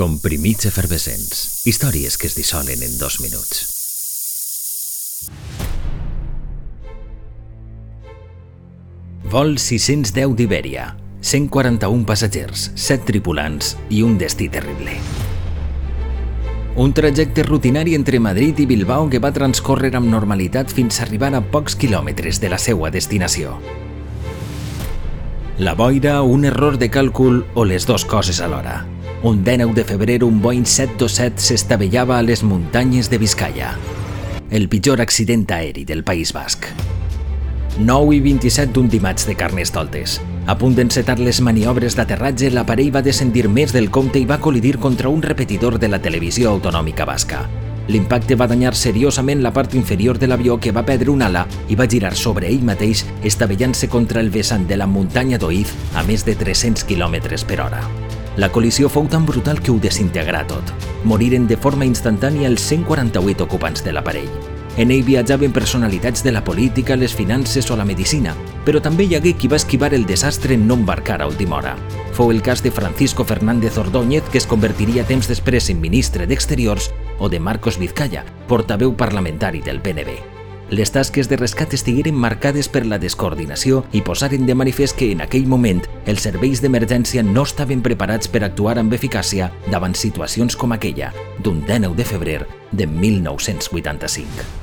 Comprimits efervescents. Històries que es dissolen en dos minuts. Vol 610 d'Ibèria. 141 passatgers, 7 tripulants i un destí terrible. Un trajecte rutinari entre Madrid i Bilbao que va transcórrer amb normalitat fins a arribar a pocs quilòmetres de la seva destinació. La boira, un error de càlcul o les dues coses alhora. Un 19 de febrer un Boeing 727 s'estavellava a les muntanyes de Vizcaya. El pitjor accident aeri del País Basc. 9 i 27 d'un dimarts de Carnestoltes. A punt d'encetar les maniobres d'aterratge, l'aparell va descendir més del compte i va col·lidir contra un repetidor de la televisió autonòmica basca. L'impacte va danyar seriosament la part inferior de l'avió que va perdre un ala i va girar sobre ell mateix, estavellant-se contra el vessant de la muntanya d'Oiz a més de 300 km per hora. La col·lisió fou tan brutal que ho desintegrà tot. Moriren de forma instantània els 148 ocupants de l'aparell. En ell viatjaven personalitats de la política, les finances o la medicina, però també hi hagué qui va esquivar el desastre en no embarcar a última hora. Fou el cas de Francisco Fernández Ordóñez, que es convertiria temps després en ministre d'Exteriors, o de Marcos Vizcaya, portaveu parlamentari del PNB les tasques de rescat estigueren marcades per la descoordinació i posaren de manifest que en aquell moment els serveis d'emergència no estaven preparats per actuar amb eficàcia davant situacions com aquella d'un 19 de febrer de 1985.